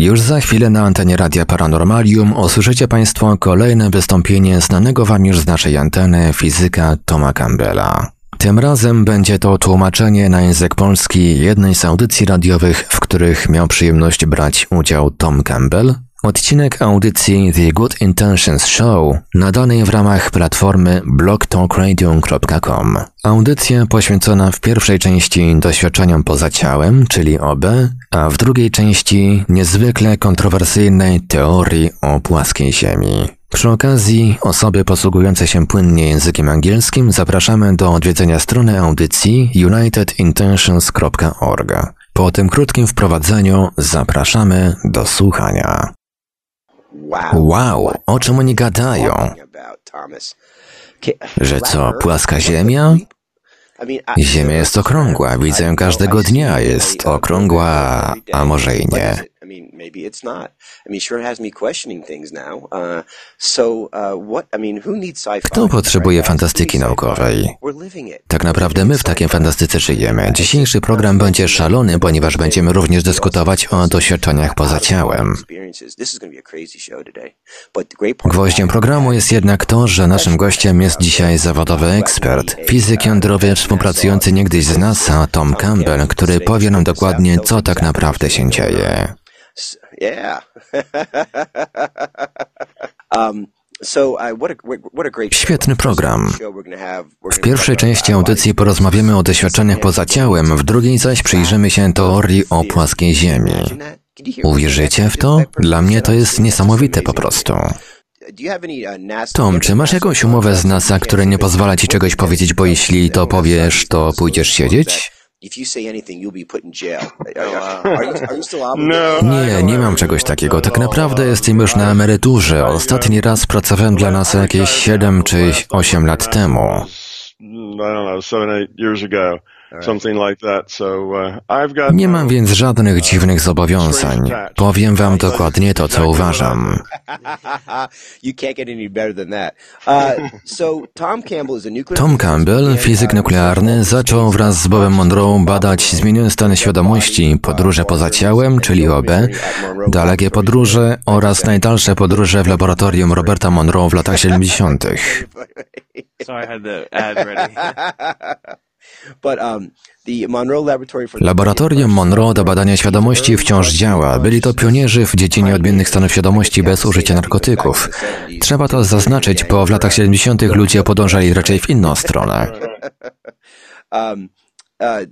Już za chwilę na antenie Radia Paranormalium usłyszycie Państwo kolejne wystąpienie znanego Wam już z naszej anteny fizyka Toma Campbella. Tym razem będzie to tłumaczenie na język polski jednej z audycji radiowych, w których miał przyjemność brać udział Tom Campbell. Odcinek audycji The Good Intentions Show nadanej w ramach platformy blogtalkradio.com. Audycja poświęcona w pierwszej części doświadczeniom poza ciałem, czyli OB, a w drugiej części niezwykle kontrowersyjnej teorii o płaskiej Ziemi. Przy okazji osoby posługujące się płynnie językiem angielskim zapraszamy do odwiedzenia strony audycji unitedintentions.org. Po tym krótkim wprowadzeniu zapraszamy do słuchania. Wow, o czym oni gadają? Że co, płaska Ziemia? Ziemia jest okrągła, widzę ją każdego dnia, jest okrągła, a może i nie. Kto potrzebuje fantastyki naukowej? Tak naprawdę my w takiej fantastyce żyjemy. Dzisiejszy program będzie szalony, ponieważ będziemy również dyskutować o doświadczeniach poza ciałem. Gwoździem programu jest jednak to, że naszym gościem jest dzisiaj zawodowy ekspert, fizyk jądrowy współpracujący niegdyś z NASA, Tom Campbell, który powie nam dokładnie, co tak naprawdę się dzieje. Um, Świetny program. W pierwszej części audycji porozmawiamy o doświadczeniach poza ciałem, w drugiej zaś przyjrzymy się teorii o płaskiej Ziemi. Uwierzycie w to? Dla mnie to jest niesamowite po prostu. Tom, czy masz jakąś umowę z NASA, która nie pozwala ci czegoś powiedzieć, bo jeśli to powiesz, to pójdziesz siedzieć? Nie, nie mam czegoś takiego. Tak naprawdę jestem już na emeryturze. Ostatni raz pracowałem dla nas jakieś 7 czy 8 lat temu. Uh, Nie mam więc żadnych dziwnych zobowiązań. Powiem wam dokładnie to, co uważam. Uh, Tom Campbell, fizyk nuklearny, zaczął wraz z Bobem Monroe badać zmieniony stan świadomości, podróże poza ciałem, czyli OB, dalekie podróże oraz najdalsze podróże w laboratorium Roberta Monroe w latach 70. Um, Laboratorium Monroe do badania świadomości wciąż działa. Byli to pionierzy w dziedzinie odmiennych stanów świadomości bez użycia narkotyków. Trzeba to zaznaczyć, bo w latach 70. ludzie podążali raczej w inną stronę. Um, uh,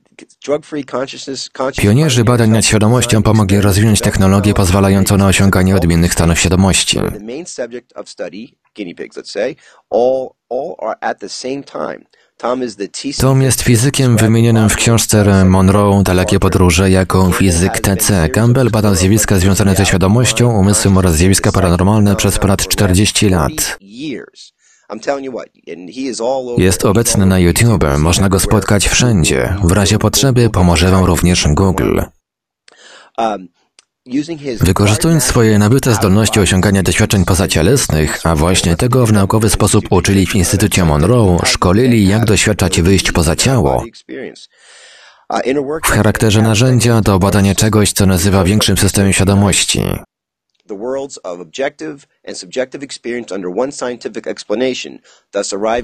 pionierzy badań nad świadomością pomogli rozwinąć technologię pozwalającą na osiąganie odmiennych stanów świadomości. Tom jest fizykiem wymienionym w książce Monroe Dalekie podróże jako fizyk TC. Campbell badał zjawiska związane ze świadomością, umysłem oraz zjawiska paranormalne przez ponad 40 lat. Jest obecny na YouTube, można go spotkać wszędzie. W razie potrzeby pomoże Wam również Google. Wykorzystując swoje nabyte zdolności osiągania doświadczeń pozacielesnych, a właśnie tego w naukowy sposób uczyli w Instytucie Monroe, szkolili jak doświadczać wyjść poza ciało, w charakterze narzędzia do badania czegoś, co nazywa większym systemem świadomości.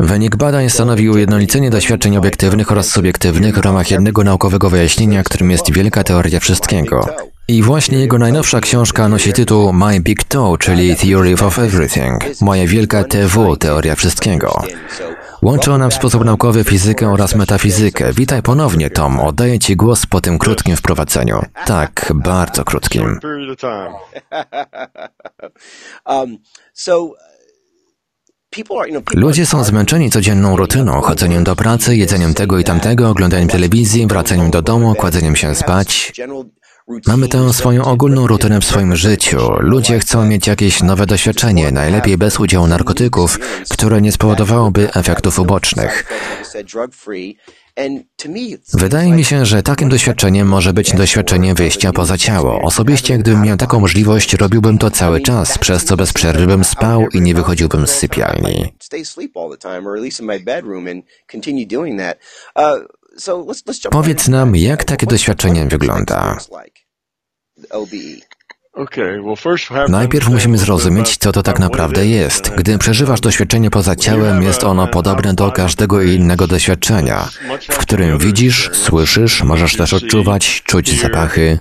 Wynik badań stanowi ujednolicenie doświadczeń obiektywnych oraz subiektywnych w ramach jednego naukowego wyjaśnienia, którym jest wielka teoria wszystkiego. I właśnie jego najnowsza książka nosi tytuł My Big Toe, czyli Theory of Everything, moja wielka TW, teoria wszystkiego. Łączy ona w sposób naukowy fizykę oraz metafizykę. Witaj ponownie, Tom. Oddaję Ci głos po tym krótkim wprowadzeniu. Tak, bardzo krótkim. Um, Ludzie są zmęczeni codzienną rutyną, chodzeniem do pracy, jedzeniem tego i tamtego, oglądaniem telewizji, wracaniem do domu, kładzeniem się spać. Mamy tę swoją ogólną rutynę w swoim życiu. Ludzie chcą mieć jakieś nowe doświadczenie, najlepiej bez udziału narkotyków, które nie spowodowałoby efektów ubocznych. Wydaje mi się, że takim doświadczeniem może być doświadczenie wyjścia poza ciało. Osobiście, gdybym miał taką możliwość, robiłbym to cały czas, przez co bez przerwy bym spał i nie wychodziłbym z sypialni. Powiedz nam, jak takie doświadczenie wygląda. Najpierw musimy zrozumieć, co to tak naprawdę jest. Gdy przeżywasz doświadczenie poza ciałem, jest ono podobne do każdego innego doświadczenia, w którym widzisz, słyszysz, możesz też odczuwać, czuć zapachy.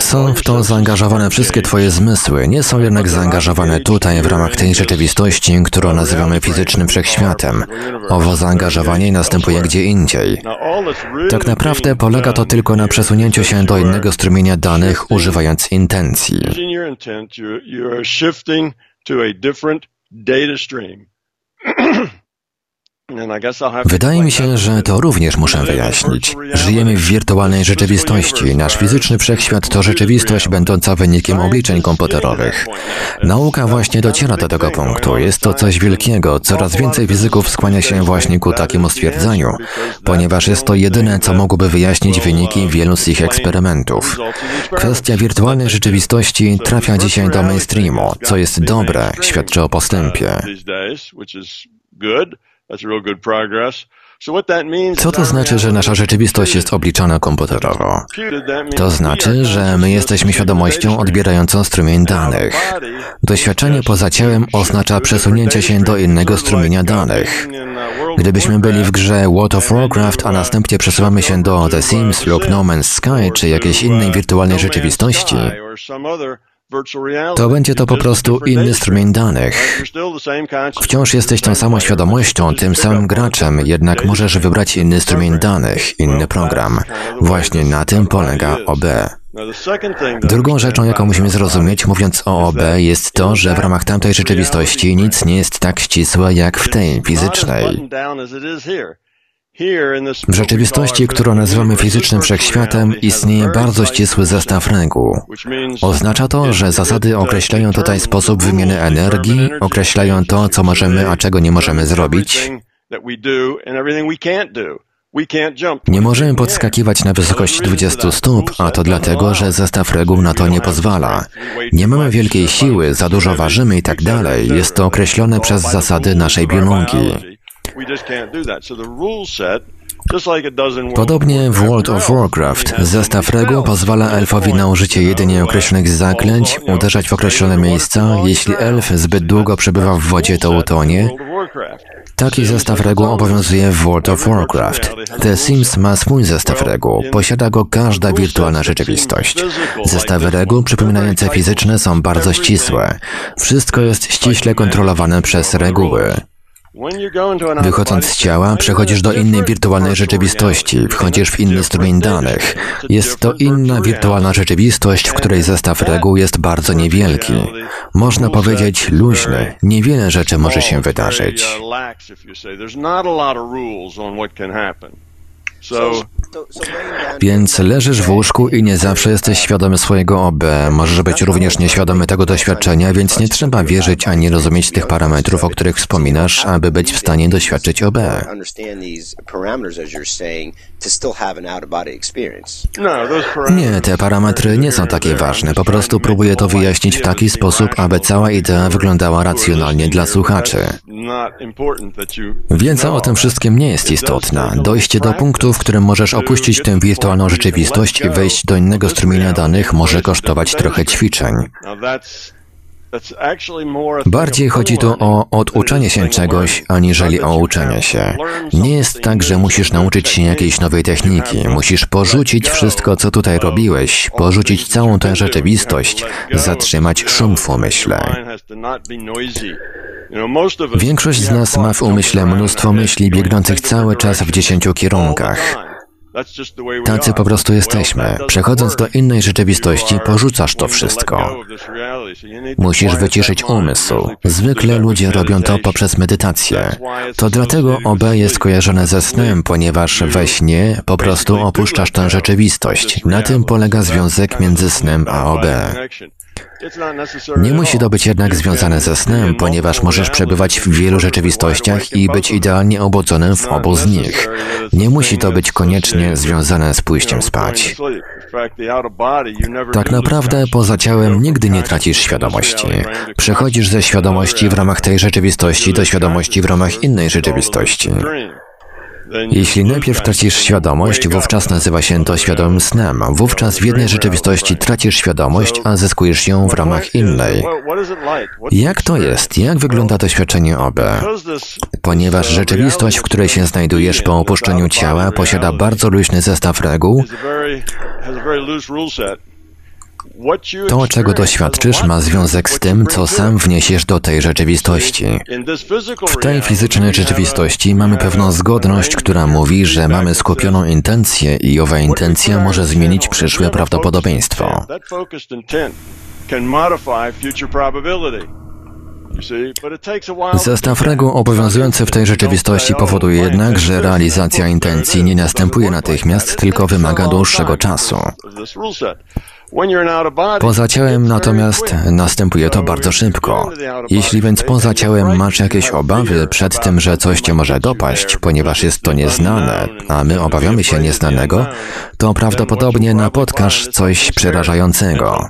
Są w to zaangażowane wszystkie Twoje zmysły, nie są jednak zaangażowane tutaj w ramach tej rzeczywistości, którą nazywamy fizycznym wszechświatem. Owo zaangażowanie następuje gdzie indziej. Tak naprawdę polega to tylko na przesunięciu się do innego strumienia danych używając intencji. Wydaje mi się, że to również muszę wyjaśnić. Żyjemy w wirtualnej rzeczywistości. Nasz fizyczny wszechświat to rzeczywistość będąca wynikiem obliczeń komputerowych. Nauka właśnie dociera do tego punktu. Jest to coś wielkiego. Coraz więcej fizyków skłania się właśnie ku takiemu stwierdzeniu, ponieważ jest to jedyne, co mogłoby wyjaśnić wyniki wielu z ich eksperymentów. Kwestia wirtualnej rzeczywistości trafia dzisiaj do mainstreamu, co jest dobre, świadczy o postępie. Co to znaczy, że nasza rzeczywistość jest obliczana komputerowo? To znaczy, że my jesteśmy świadomością odbierającą strumień danych. Doświadczenie poza ciałem oznacza przesunięcie się do innego strumienia danych. Gdybyśmy byli w grze World of Warcraft, a następnie przesuwamy się do The Sims lub No Man's Sky czy jakiejś innej wirtualnej rzeczywistości, to będzie to po prostu inny strumień danych. Wciąż jesteś tą samą świadomością, tym samym graczem, jednak możesz wybrać inny strumień danych, inny program. Właśnie na tym polega OB. Drugą rzeczą, jaką musimy zrozumieć, mówiąc o OB, jest to, że w ramach tamtej rzeczywistości nic nie jest tak ścisłe jak w tej fizycznej. W rzeczywistości, którą nazywamy fizycznym wszechświatem, istnieje bardzo ścisły zestaw reguł. Oznacza to, że zasady określają tutaj sposób wymiany energii, określają to, co możemy, a czego nie możemy zrobić. Nie możemy podskakiwać na wysokość 20 stóp, a to dlatego, że zestaw reguł na to nie pozwala. Nie mamy wielkiej siły, za dużo ważymy i tak dalej. Jest to określone przez zasady naszej biologii. Podobnie w World of Warcraft zestaw reguł pozwala elfowi na użycie jedynie określonych zaklęć, uderzać w określone miejsca. Jeśli elf zbyt długo przebywa w wodzie, to utonie. Taki zestaw reguł obowiązuje w World of Warcraft. The Sims ma swój zestaw reguł. Posiada go każda wirtualna rzeczywistość. Zestawy reguł przypominające fizyczne są bardzo ścisłe. Wszystko jest ściśle kontrolowane przez reguły. Wychodząc z ciała, przechodzisz do innej wirtualnej rzeczywistości, wchodzisz w inny strumień danych. Jest to inna wirtualna rzeczywistość, w której zestaw reguł jest bardzo niewielki. Można powiedzieć luźny, niewiele rzeczy może się wydarzyć. Więc leżysz w łóżku i nie zawsze jesteś świadomy swojego OB. Możesz być również nieświadomy tego doświadczenia, więc nie trzeba wierzyć ani rozumieć tych parametrów, o których wspominasz, aby być w stanie doświadczyć OB. Nie, te parametry nie są takie ważne. Po prostu próbuję to wyjaśnić w taki sposób, aby cała idea wyglądała racjonalnie dla słuchaczy. Wiedza o tym wszystkim nie jest istotna. Dojście do punktu, w którym możesz opuścić tę wirtualną rzeczywistość i wejść do innego strumienia danych może kosztować trochę ćwiczeń. Bardziej chodzi tu o oduczenie się czegoś, aniżeli o uczenie się. Nie jest tak, że musisz nauczyć się jakiejś nowej techniki. Musisz porzucić wszystko, co tutaj robiłeś, porzucić całą tę rzeczywistość, zatrzymać szum w umyśle. Większość z nas ma w umyśle mnóstwo myśli biegnących cały czas w dziesięciu kierunkach. Tacy po prostu jesteśmy. Przechodząc do innej rzeczywistości, porzucasz to wszystko. Musisz wyciszyć umysł. Zwykle ludzie robią to poprzez medytację. To dlatego OB jest kojarzone ze snem, ponieważ we śnie po prostu opuszczasz tę rzeczywistość. Na tym polega związek między snem a OB. Nie musi to być jednak związane ze snem, ponieważ możesz przebywać w wielu rzeczywistościach i być idealnie obudzonym w obu z nich. Nie musi to być koniecznie związane z pójściem spać. Tak naprawdę poza ciałem nigdy nie tracisz świadomości. Przechodzisz ze świadomości w ramach tej rzeczywistości do świadomości w ramach innej rzeczywistości. Jeśli najpierw tracisz świadomość, wówczas nazywa się to świadomym snem. Wówczas w jednej rzeczywistości tracisz świadomość, a zyskujesz ją w ramach innej. Jak to jest? Jak wygląda doświadczenie OB? Ponieważ rzeczywistość, w której się znajdujesz po opuszczeniu ciała, posiada bardzo luźny zestaw reguł, to, czego doświadczysz, ma związek z tym, co sam wniesiesz do tej rzeczywistości. W tej fizycznej rzeczywistości mamy pewną zgodność, która mówi, że mamy skupioną intencję i owa intencja może zmienić przyszłe prawdopodobieństwo. Zestaw reguł obowiązujący w tej rzeczywistości powoduje jednak, że realizacja intencji nie następuje natychmiast, tylko wymaga dłuższego czasu. Poza ciałem natomiast następuje to bardzo szybko. Jeśli więc poza ciałem masz jakieś obawy przed tym, że coś cię może dopaść, ponieważ jest to nieznane, a my obawiamy się nieznanego, to prawdopodobnie napotkasz coś przerażającego.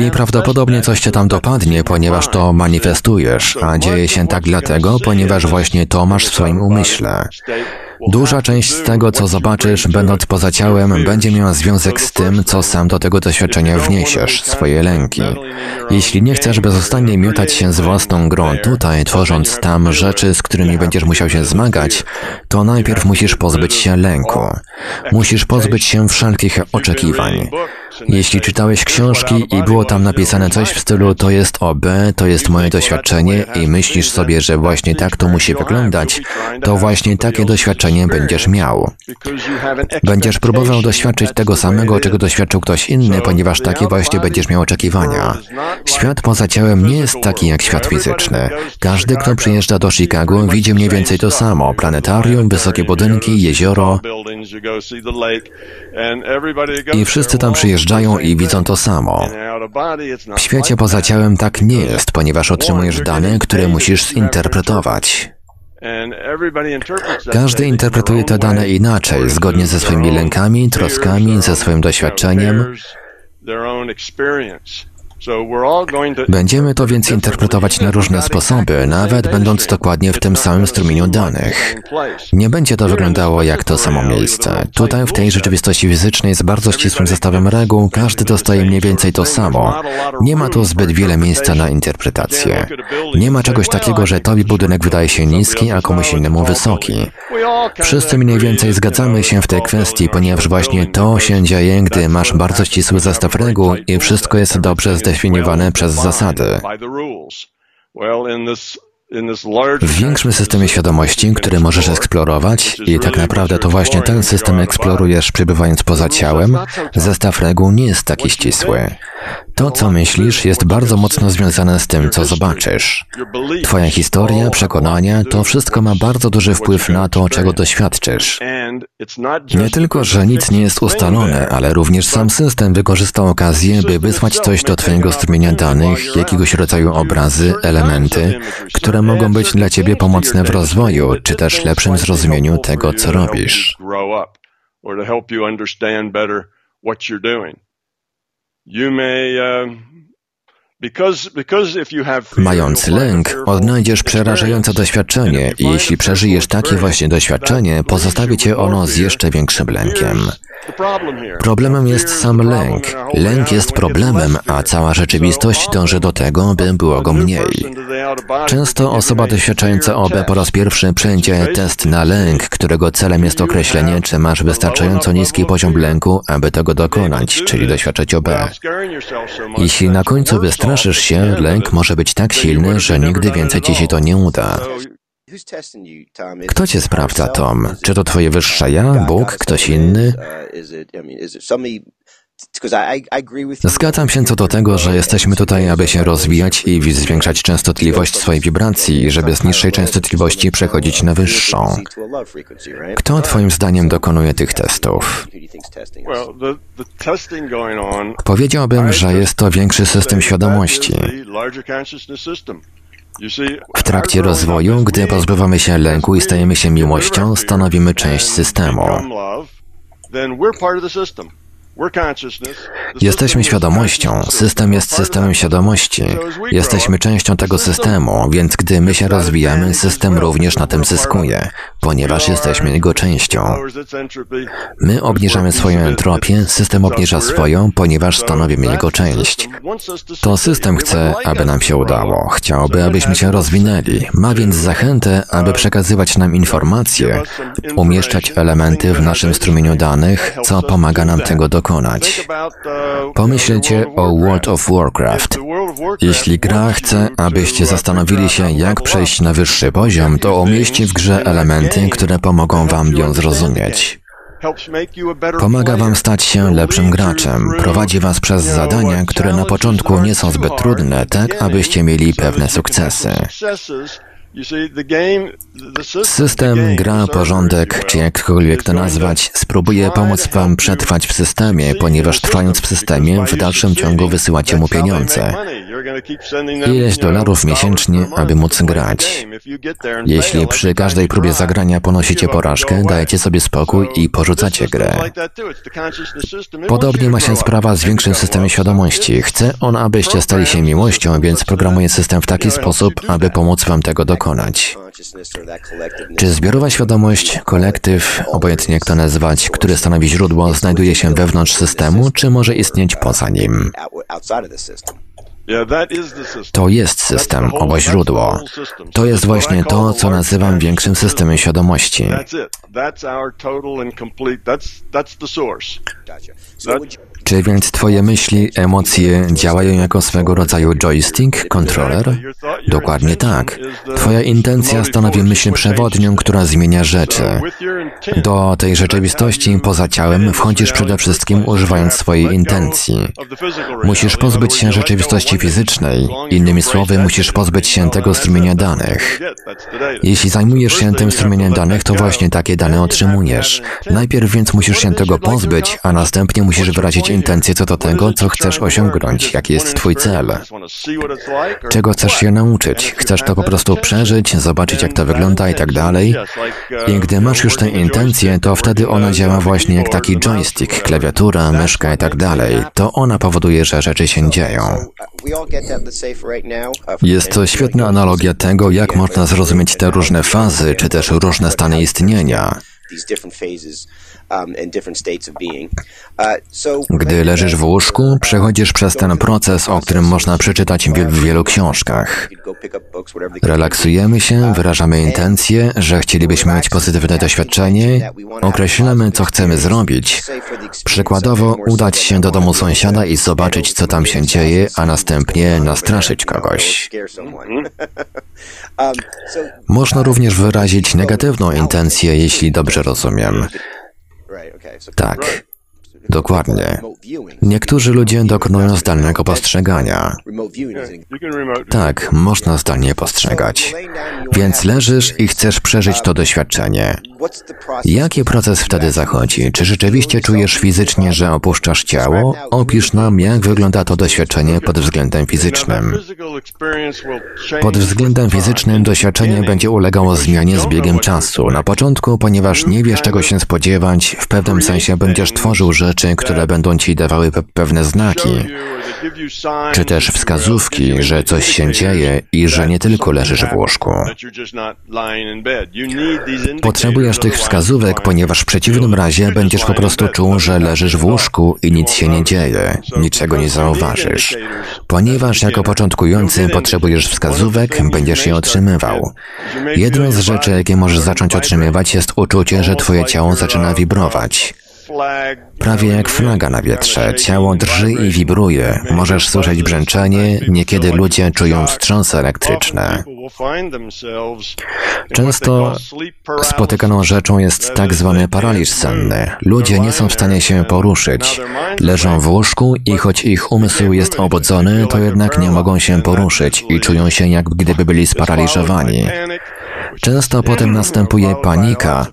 I prawdopodobnie coś cię tam dopadnie, ponieważ to manifestujesz, a dzieje się tak dlatego, ponieważ właśnie to masz w swoim umyśle. Duża część z tego, co zobaczysz, będąc poza ciałem, będzie miała związek z tym, co sam do tego doświadczenia wniesiesz, swoje lęki. Jeśli nie chcesz bezustannie miotać się z własną grą tutaj, tworząc tam rzeczy, z którymi będziesz musiał się zmagać, to najpierw musisz pozbyć się lęku. Musisz pozbyć się wszelkich oczekiwań. Jeśli czytałeś książki i było tam napisane coś w stylu to jest OB, to jest moje doświadczenie i myślisz sobie, że właśnie tak to musi wyglądać, to właśnie takie doświadczenie będziesz miał. Będziesz próbował doświadczyć tego samego, czego doświadczył ktoś inny, ponieważ takie właśnie będziesz miał oczekiwania. Świat poza ciałem nie jest taki jak świat fizyczny. Każdy, kto przyjeżdża do Chicago, widzi mniej więcej to samo. Planetarium, wysokie budynki, jezioro. I wszyscy tam przyjeżdżają i widzą to samo. W świecie poza ciałem tak nie jest, ponieważ otrzymujesz dane, które musisz zinterpretować. Każdy interpretuje te dane inaczej, zgodnie ze swoimi lękami, troskami, ze swoim doświadczeniem. Będziemy to więc interpretować na różne sposoby, nawet będąc dokładnie w tym samym strumieniu danych. Nie będzie to wyglądało jak to samo miejsce. Tutaj w tej rzeczywistości fizycznej z bardzo ścisłym zestawem reguł każdy dostaje mniej więcej to samo. Nie ma tu zbyt wiele miejsca na interpretację. Nie ma czegoś takiego, że tobie budynek wydaje się niski, a komuś innemu wysoki. Wszyscy mniej więcej zgadzamy się w tej kwestii, ponieważ właśnie to się dzieje, gdy masz bardzo ścisły zestaw reguł i wszystko jest dobrze zdefiniowane zdefiniowane przez zasady. W większym systemie świadomości, który możesz eksplorować, i tak naprawdę to właśnie ten system eksplorujesz przebywając poza ciałem, zestaw reguł nie jest taki ścisły. To, co myślisz, jest bardzo mocno związane z tym, co zobaczysz. Twoja historia, przekonania, to wszystko ma bardzo duży wpływ na to, czego doświadczysz. Nie tylko, że nic nie jest ustalone, ale również sam system wykorzystał okazję, by wysłać coś do Twojego strumienia danych, jakiegoś rodzaju obrazy, elementy, które mogą być dla Ciebie pomocne w rozwoju, czy też lepszym zrozumieniu tego, co robisz. You may um, Mając lęk, odnajdziesz przerażające doświadczenie i jeśli przeżyjesz takie właśnie doświadczenie, pozostawi cię ono z jeszcze większym lękiem. Problemem jest sam lęk. Lęk jest problemem, a cała rzeczywistość dąży do tego, by było go mniej. Często osoba doświadczająca OB po raz pierwszy przejdzie test na lęk, którego celem jest określenie, czy masz wystarczająco niski poziom lęku, aby tego dokonać, czyli doświadczyć OB. Jeśli na końcu wystraszysz się, lęk może być tak silny, że nigdy więcej ci się to nie uda. Kto cię sprawdza, Tom? Czy to twoje wyższe ja, Bóg, ktoś inny? Zgadzam się co do tego, że jesteśmy tutaj, aby się rozwijać i zwiększać częstotliwość swojej wibracji, żeby z niższej częstotliwości przechodzić na wyższą. Kto Twoim zdaniem dokonuje tych testów? Powiedziałbym, że jest to większy system świadomości. W trakcie rozwoju, gdy pozbywamy się lęku i stajemy się miłością, stanowimy część systemu. Jesteśmy świadomością, system jest systemem świadomości. Jesteśmy częścią tego systemu, więc gdy my się rozwijamy, system również na tym zyskuje, ponieważ jesteśmy jego częścią. My obniżamy swoją entropię, system obniża swoją, ponieważ stanowimy jego część. To system chce, aby nam się udało. Chciałby, abyśmy się rozwinęli. Ma więc zachętę, aby przekazywać nam informacje, umieszczać elementy w naszym strumieniu danych, co pomaga nam tego dokonać. Pomyślcie o World of Warcraft. Jeśli gra chce, abyście zastanowili się, jak przejść na wyższy poziom, to umieści w grze elementy, które pomogą wam ją zrozumieć. Pomaga Wam stać się lepszym graczem, prowadzi Was przez zadania, które na początku nie są zbyt trudne, tak abyście mieli pewne sukcesy. System, gra, porządek, czy jakkolwiek to nazwać, spróbuje pomóc Wam przetrwać w systemie, ponieważ trwając w systemie, w dalszym ciągu wysyłacie mu pieniądze. Ileś dolarów miesięcznie, aby móc grać. Jeśli przy każdej próbie zagrania ponosicie porażkę, dajecie sobie spokój i porzucacie grę. Podobnie ma się sprawa z większym systemem świadomości. Chce on, abyście stali się miłością, więc programuje system w taki sposób, aby pomóc Wam tego dokonać. Czy zbiorowa świadomość, kolektyw, obojętnie jak to nazwać, który stanowi źródło, znajduje się wewnątrz systemu, czy może istnieć poza nim? To jest system, owo źródło. To jest właśnie to, co nazywam większym systemem świadomości. Czy więc Twoje myśli, emocje działają jako swego rodzaju joystick, kontroler? Dokładnie tak. Twoja intencja stanowi myśl przewodnią, która zmienia rzeczy. Do tej rzeczywistości poza ciałem wchodzisz przede wszystkim używając swojej intencji. Musisz pozbyć się rzeczywistości fizycznej. Innymi słowy, musisz pozbyć się tego strumienia danych. Jeśli zajmujesz się tym strumieniem danych, to właśnie takie dane otrzymujesz. Najpierw więc musisz się tego pozbyć, a następnie musisz wyrazić intencję co do tego, co chcesz osiągnąć, jaki jest Twój cel. Czego chcesz się nauczyć? Chcesz to po prostu przeżyć, zobaczyć jak to wygląda i tak dalej. I gdy masz już tę intencję, to wtedy ona działa właśnie jak taki joystick, klawiatura, myszka i tak dalej. To ona powoduje, że rzeczy się dzieją. Jest to świetna analogia tego, jak można zrozumieć te różne fazy, czy też różne stany istnienia. Um, uh, Gdy leżysz w łóżku, przechodzisz przez ten proces, o którym można przeczytać w wielu książkach. Relaksujemy się, uh, wyrażamy intencje, że chcielibyśmy mieć pozytywne doświadczenie, określamy, co chcemy zrobić. Przykładowo, udać się do domu sąsiada i zobaczyć, co tam się dzieje, a następnie nastraszyć kogoś. Um, można również wyrazić negatywną intencję, jeśli dobrze rozumiem. right. Okay. So duck. Right. Dokładnie. Niektórzy ludzie dokonują zdalnego postrzegania. Tak, można zdalnie postrzegać. Więc leżysz i chcesz przeżyć to doświadczenie. Jaki proces wtedy zachodzi? Czy rzeczywiście czujesz fizycznie, że opuszczasz ciało? Opisz nam, jak wygląda to doświadczenie pod względem fizycznym. Pod względem fizycznym doświadczenie będzie ulegało zmianie z biegiem czasu. Na początku, ponieważ nie wiesz czego się spodziewać, w pewnym sensie będziesz tworzył rzeczy, które będą ci dawały pe pewne znaki, czy też wskazówki, że coś się dzieje i że nie tylko leżysz w łóżku. Potrzebujesz tych wskazówek, ponieważ w przeciwnym razie będziesz po prostu czuł, że leżysz w łóżku i nic się nie dzieje, niczego nie zauważysz. Ponieważ jako początkujący potrzebujesz wskazówek, będziesz je otrzymywał. Jedną z rzeczy, jakie możesz zacząć otrzymywać, jest uczucie, że twoje ciało zaczyna wibrować. Prawie jak flaga na wietrze, ciało drży i wibruje. Możesz słyszeć brzęczenie, niekiedy ludzie czują wstrząsy elektryczne. Często spotykaną rzeczą jest tak zwany paraliż senny. Ludzie nie są w stanie się poruszyć. Leżą w łóżku i choć ich umysł jest obudzony, to jednak nie mogą się poruszyć i czują się jak gdyby byli sparaliżowani. Często potem następuje panika,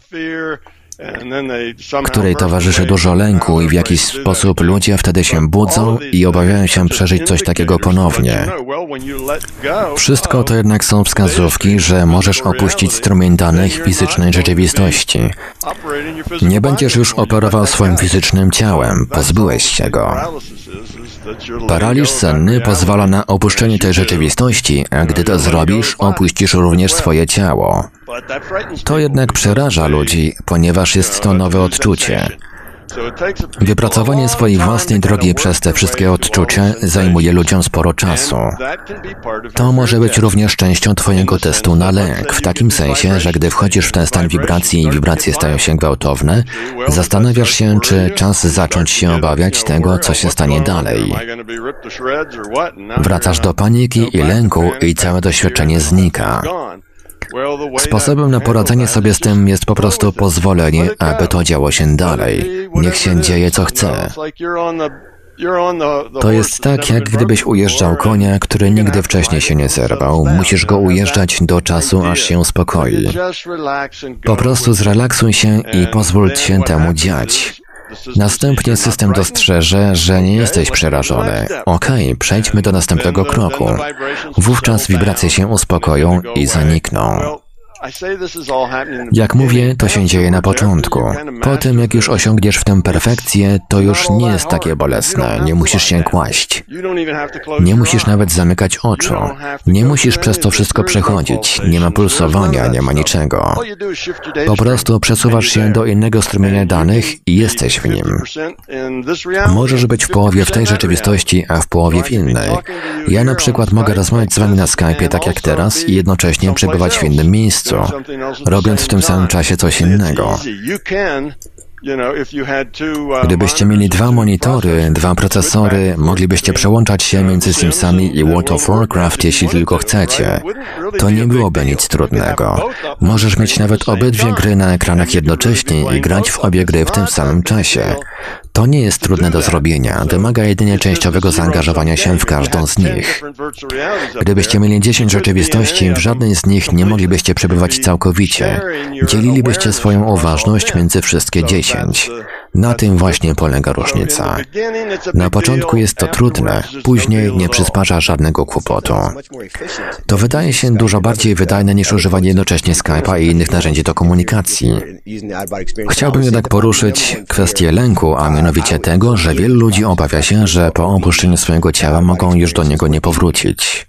której towarzyszy dużo lęku i w jakiś sposób ludzie wtedy się budzą i obawiają się przeżyć coś takiego ponownie. Wszystko to jednak są wskazówki, że możesz opuścić strumień danych fizycznej rzeczywistości. Nie będziesz już operował swoim fizycznym ciałem, pozbyłeś się go. Paraliż senny pozwala na opuszczenie tej rzeczywistości, a gdy to zrobisz, opuścisz również swoje ciało. To jednak przeraża ludzi, ponieważ jest to nowe odczucie. Wypracowanie swojej własnej drogi przez te wszystkie odczucia zajmuje ludziom sporo czasu. To może być również częścią Twojego testu na lęk, w takim sensie, że gdy wchodzisz w ten stan wibracji i wibracje stają się gwałtowne, zastanawiasz się, czy czas zacząć się obawiać tego, co się stanie dalej. Wracasz do paniki i lęku i całe doświadczenie znika. Sposobem na poradzenie sobie z tym jest po prostu pozwolenie, aby to działo się dalej. Niech się dzieje co chce. To jest tak, jak gdybyś ujeżdżał konia, który nigdy wcześniej się nie zerwał. Musisz go ujeżdżać do czasu, aż się uspokoi. Po prostu zrelaksuj się i pozwól się temu dziać. Następnie system dostrzeże, że nie jesteś przerażony. Okej, okay, przejdźmy do następnego kroku. Wówczas wibracje się uspokoją i zanikną. Jak mówię, to się dzieje na początku. Po tym, jak już osiągniesz w tym perfekcję, to już nie jest takie bolesne, nie musisz się kłaść. Nie musisz nawet zamykać oczu. Nie musisz przez to wszystko przechodzić. Nie ma pulsowania, nie ma niczego. Po prostu przesuwasz się do innego strumienia danych i jesteś w nim. Możesz być w połowie w tej rzeczywistości, a w połowie w innej. Ja na przykład mogę rozmawiać z wami na Skype tak jak teraz i jednocześnie przebywać w innym miejscu robiąc w tym samym czasie coś innego. Uh, Gdybyście mieli dwa monitory, dwa procesory, moglibyście przełączać się między Simsami i World of Warcraft, jeśli tylko chcecie. To nie byłoby nic trudnego. Możesz mieć nawet obydwie gry na ekranach jednocześnie i grać w obie gry w tym samym czasie. To nie jest trudne do zrobienia, wymaga jedynie częściowego zaangażowania się w każdą z nich. Gdybyście mieli 10 rzeczywistości, w żadnej z nich nie moglibyście przebywać całkowicie. Dzielilibyście swoją uważność między wszystkie 10. Na tym właśnie polega różnica. Na początku jest to trudne, później nie przysparza żadnego kłopotu. To wydaje się dużo bardziej wydajne niż używanie jednocześnie Skype'a i innych narzędzi do komunikacji. Chciałbym jednak poruszyć kwestię lęku, a mianowicie tego, że wielu ludzi obawia się, że po opuszczeniu swojego ciała mogą już do niego nie powrócić.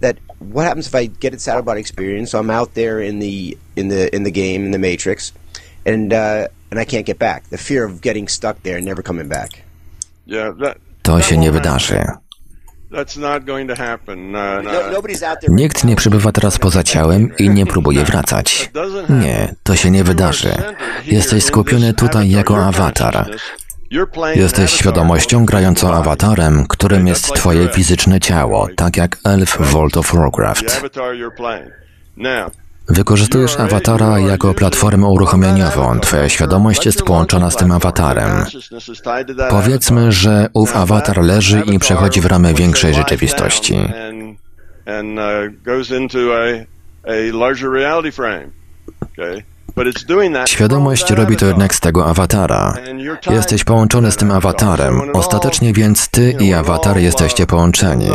That what happens if I get experience? So I'm out there in the in the in the game in the Matrix, and uh, and I can't get back. The fear of getting stuck there and never coming back. To się nie wydarzy. Nikt nie przebywa teraz poza ciałem i nie próbuje wracać. Nie, to się nie wydarzy. Jesteś skupiony tutaj jako awatar. Jesteś świadomością grającą awatarem, którym jest twoje fizyczne ciało, tak jak elf w World of Warcraft. Wykorzystujesz awatara jako platformę uruchomieniową. Twoja świadomość jest połączona z tym awatarem. Powiedzmy, że ów awatar leży i przechodzi w ramę większej rzeczywistości. Świadomość robi to jednak z tego awatara. Jesteś połączony z tym awatarem, ostatecznie więc ty i awatar jesteście połączeni.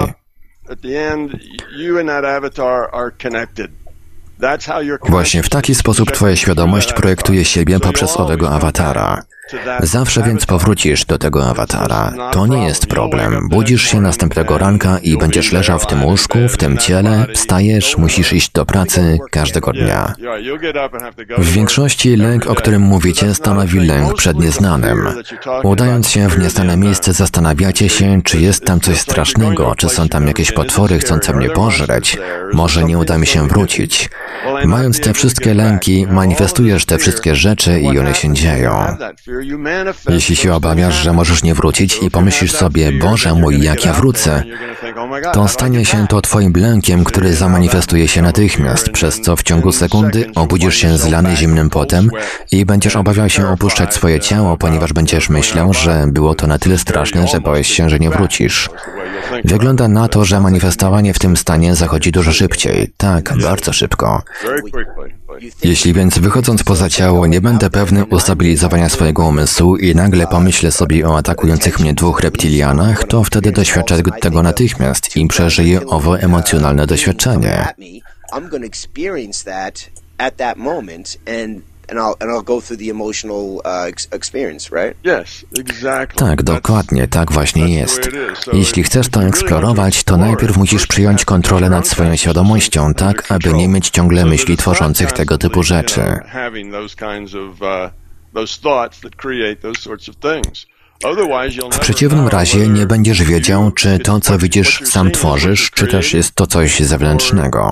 Właśnie w taki sposób Twoja świadomość projektuje siebie poprzez owego awatara. Zawsze więc powrócisz do tego awatara. To nie jest problem. Budzisz się następnego ranka i będziesz leżał w tym łóżku, w tym ciele, wstajesz, musisz iść do pracy każdego dnia. W większości lęk, o którym mówicie, stanowi lęk przed nieznanym. Udając się w nieznane miejsce, zastanawiacie się, czy jest tam coś strasznego, czy są tam jakieś potwory chcące mnie pożreć. Może nie uda mi się wrócić. Mając te wszystkie lęki, manifestujesz te wszystkie rzeczy i one się dzieją. Jeśli się obawiasz, że możesz nie wrócić i pomyślisz sobie, Boże mój, jak ja wrócę, to stanie się to twoim lękiem, który zamanifestuje się natychmiast, przez co w ciągu sekundy obudzisz się zlany zimnym potem i będziesz obawiał się opuszczać swoje ciało, ponieważ będziesz myślał, że było to na tyle straszne, że boisz się, że nie wrócisz. Wygląda na to, że manifestowanie w tym stanie zachodzi dużo szybciej. Tak, bardzo szybko. Jeśli więc wychodząc poza ciało nie będę pewny ustabilizowania swojego umysłu i nagle pomyślę sobie o atakujących mnie dwóch reptilianach, to wtedy doświadczę tego natychmiast i przeżyję owo emocjonalne doświadczenie. At that moment and and I'll and I'll go through the emotional uh, experience, right? Yes, exactly. Tak, dokładnie, tak właśnie jest. Jeśli chcesz to eksplorować, to najpierw musisz przyjąć kontrolę nad swoją świadomością, tak aby nie mieć ciągle myśli tworzących tego typu rzeczy. W przeciwnym razie nie będziesz wiedział, czy to, co widzisz, sam tworzysz, czy też jest to coś zewnętrznego.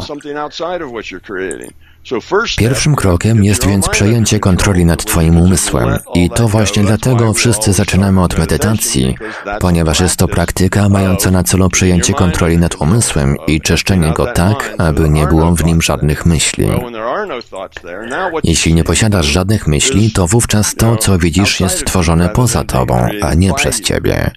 Pierwszym krokiem jest więc przejęcie kontroli nad Twoim umysłem. i to właśnie dlatego wszyscy zaczynamy od medytacji, ponieważ jest to praktyka mająca na celu przejęcie kontroli nad umysłem i czyszczenie go tak, aby nie było w nim żadnych myśli. Jeśli nie posiadasz żadnych myśli, to wówczas to, co widzisz, jest tworzone poza Tobą, a nie przez Ciebie.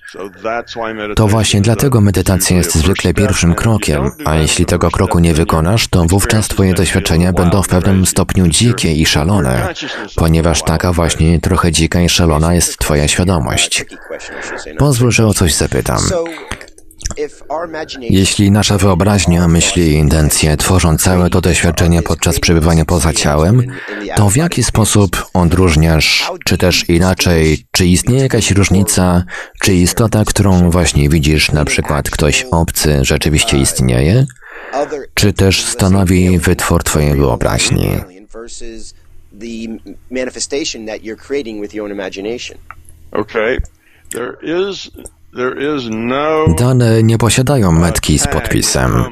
To właśnie dlatego medytacja jest zwykle pierwszym krokiem, a jeśli tego kroku nie wykonasz, to wówczas Twoje doświadczenia będą będą w pewnym stopniu dzikie i szalone, ponieważ taka właśnie trochę dzika i szalona jest Twoja świadomość. Pozwól, że o coś zapytam. Jeśli nasza wyobraźnia, myśli i intencje tworzą całe to doświadczenie podczas przebywania poza ciałem, to w jaki sposób odróżniasz, czy też inaczej, czy istnieje jakaś różnica, czy istota, którą właśnie widzisz, na przykład ktoś obcy, rzeczywiście istnieje? czy też stanowi wytwór Twojej wyobraźni. No Dane nie posiadają metki z podpisem.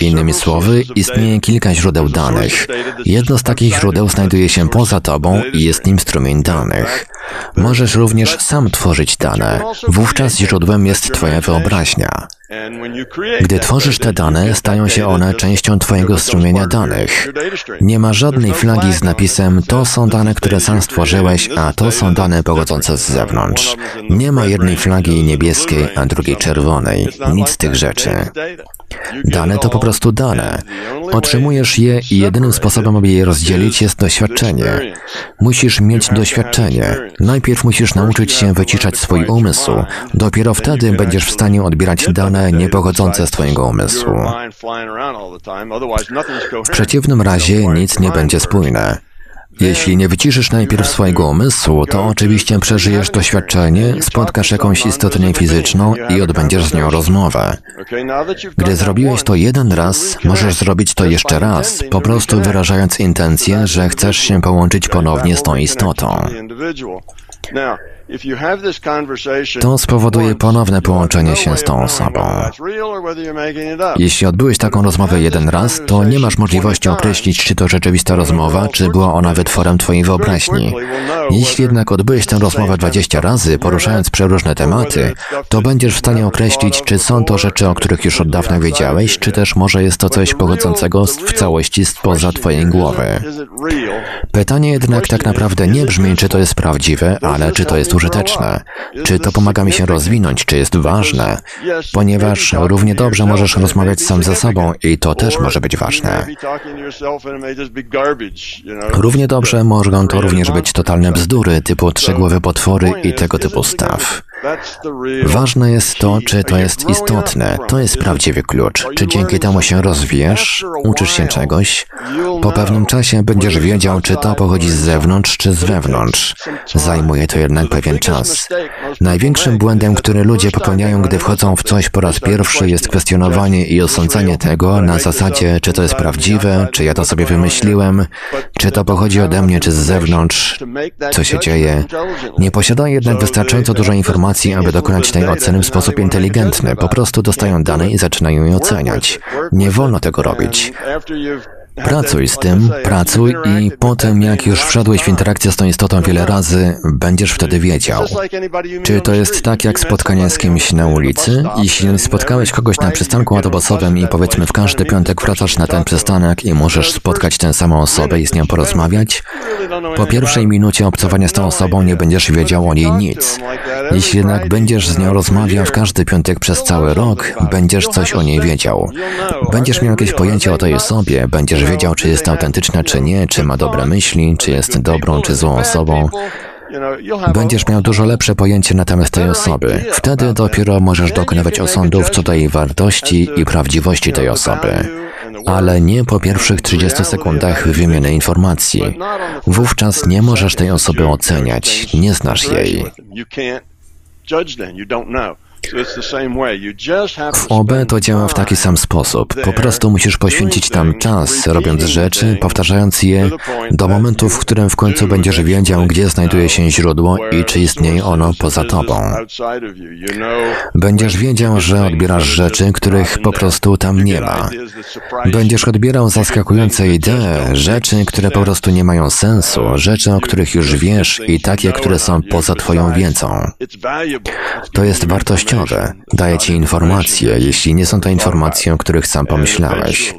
Innymi słowy, istnieje kilka źródeł danych. Jedno z takich źródeł znajduje się poza tobą i jest nim strumień danych. Możesz również sam tworzyć dane. Wówczas źródłem jest Twoja wyobraźnia. Gdy tworzysz te dane, stają się one częścią Twojego strumienia danych. Nie ma żadnej flagi z napisem to są dane, które sam stworzyłeś, a to są dane pochodzące z zewnątrz. Nie ma jednej flagi niebieskiej, a drugiej czerwonej. Nic z tych rzeczy. Dane to po prostu dane. Otrzymujesz je i jedynym sposobem, aby je rozdzielić jest doświadczenie. Musisz mieć doświadczenie. Najpierw musisz nauczyć się wyciszać swój umysł. Dopiero wtedy będziesz w stanie odbierać dane niepochodzące z twojego umysłu. W przeciwnym razie nic nie będzie spójne. Jeśli nie wyciszysz najpierw swojego umysłu, to oczywiście przeżyjesz doświadczenie, spotkasz jakąś istotę niefizyczną i odbędziesz z nią rozmowę. Gdy zrobiłeś to jeden raz, możesz zrobić to jeszcze raz, po prostu wyrażając intencję, że chcesz się połączyć ponownie z tą istotą. To spowoduje ponowne połączenie się z tą osobą. Jeśli odbyłeś taką rozmowę jeden raz, to nie masz możliwości określić, czy to rzeczywista rozmowa, czy była ona wytworem Twojej wyobraźni. Jeśli jednak odbyłeś tę rozmowę 20 razy, poruszając przeróżne tematy, to będziesz w stanie określić, czy są to rzeczy, o których już od dawna wiedziałeś, czy też może jest to coś pochodzącego w całości spoza Twojej głowy. Pytanie jednak tak naprawdę nie brzmi, czy to jest prawdziwe, ale czy to jest użyteczne, czy to pomaga mi się rozwinąć, czy jest ważne, ponieważ równie dobrze możesz rozmawiać sam ze sobą i to też może być ważne. Równie dobrze mogą to również być totalne bzdury typu trzegłowe potwory i tego typu staw. Ważne jest to, czy to jest istotne. To jest prawdziwy klucz. Czy dzięki temu się rozwijasz, uczysz się czegoś? Po pewnym czasie będziesz wiedział, czy to pochodzi z zewnątrz, czy z wewnątrz. Zajmuje to jednak pewien czas. Największym błędem, który ludzie popełniają, gdy wchodzą w coś po raz pierwszy, jest kwestionowanie i osądzanie tego na zasadzie, czy to jest prawdziwe, czy ja to sobie wymyśliłem, czy to pochodzi ode mnie, czy z zewnątrz, co się dzieje. Nie posiada jednak wystarczająco dużo informacji, aby dokonać tej oceny w sposób inteligentny. Po prostu dostają dane i zaczynają je oceniać. Nie wolno tego robić. Pracuj z tym, pracuj i potem jak już wszedłeś w interakcję z tą istotą wiele razy, będziesz wtedy wiedział. Czy to jest tak jak spotkanie z kimś na ulicy? Jeśli spotkałeś kogoś na przystanku autobusowym i powiedzmy w każdy piątek wracasz na ten przystanek i możesz spotkać tę samą osobę i z nią porozmawiać, po pierwszej minucie obcowania z tą osobą nie będziesz wiedział o niej nic. Jeśli jednak będziesz z nią rozmawiał w każdy piątek przez cały rok, będziesz coś o niej wiedział. Będziesz miał jakieś pojęcie o tej osobie, będziesz wiedział, czy jest autentyczna, czy nie, czy ma dobre myśli, czy jest dobrą, czy złą osobą. Będziesz miał dużo lepsze pojęcie na temat tej osoby. Wtedy dopiero możesz dokonywać osądów co do jej wartości i prawdziwości tej osoby. Ale nie po pierwszych 30 sekundach wymiany informacji. Wówczas nie możesz tej osoby oceniać, nie znasz jej. W OB to działa w taki sam sposób. Po prostu musisz poświęcić tam czas, robiąc rzeczy, powtarzając je do momentu, w którym w końcu będziesz wiedział, gdzie znajduje się źródło i czy istnieje ono poza tobą. Będziesz wiedział, że odbierasz rzeczy, których po prostu tam nie ma. Będziesz odbierał zaskakujące idee, rzeczy, które po prostu nie mają sensu, rzeczy, o których już wiesz i takie, które są poza twoją wiedzą. To jest wartościowe Daje ci informacje, jeśli nie są to informacje, o których sam pomyślałeś.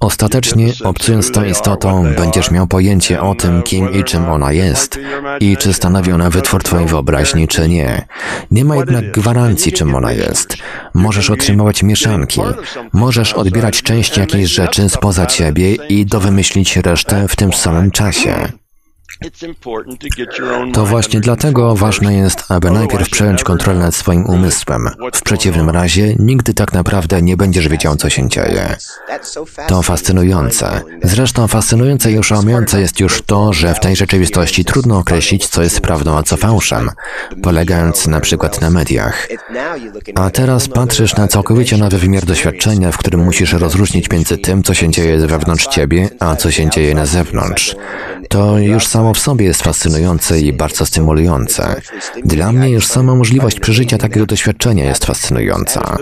Ostatecznie, obcując tą istotą, będziesz miał pojęcie o tym, kim i czym ona jest i czy stanowi ona wytwór twojej wyobraźni, czy nie. Nie ma jednak gwarancji, czym ona jest. Możesz otrzymywać mieszanki. Możesz odbierać część jakiejś rzeczy spoza ciebie i dowymyślić resztę w tym samym czasie. To właśnie dlatego ważne jest, aby najpierw przejąć kontrolę nad swoim umysłem. W przeciwnym razie nigdy tak naprawdę nie będziesz wiedział, co się dzieje. To fascynujące. Zresztą fascynujące i oszałamiające jest już to, że w tej rzeczywistości trudno określić, co jest prawdą, a co fałszem, polegając na przykład na mediach. A teraz patrzysz na całkowicie nowy wymiar doświadczenia, w którym musisz rozróżnić między tym, co się dzieje wewnątrz ciebie, a co się dzieje na zewnątrz. To już samo w sobie jest fascynujące i bardzo stymulujące. Dla mnie już sama możliwość przeżycia takiego doświadczenia jest fascynująca.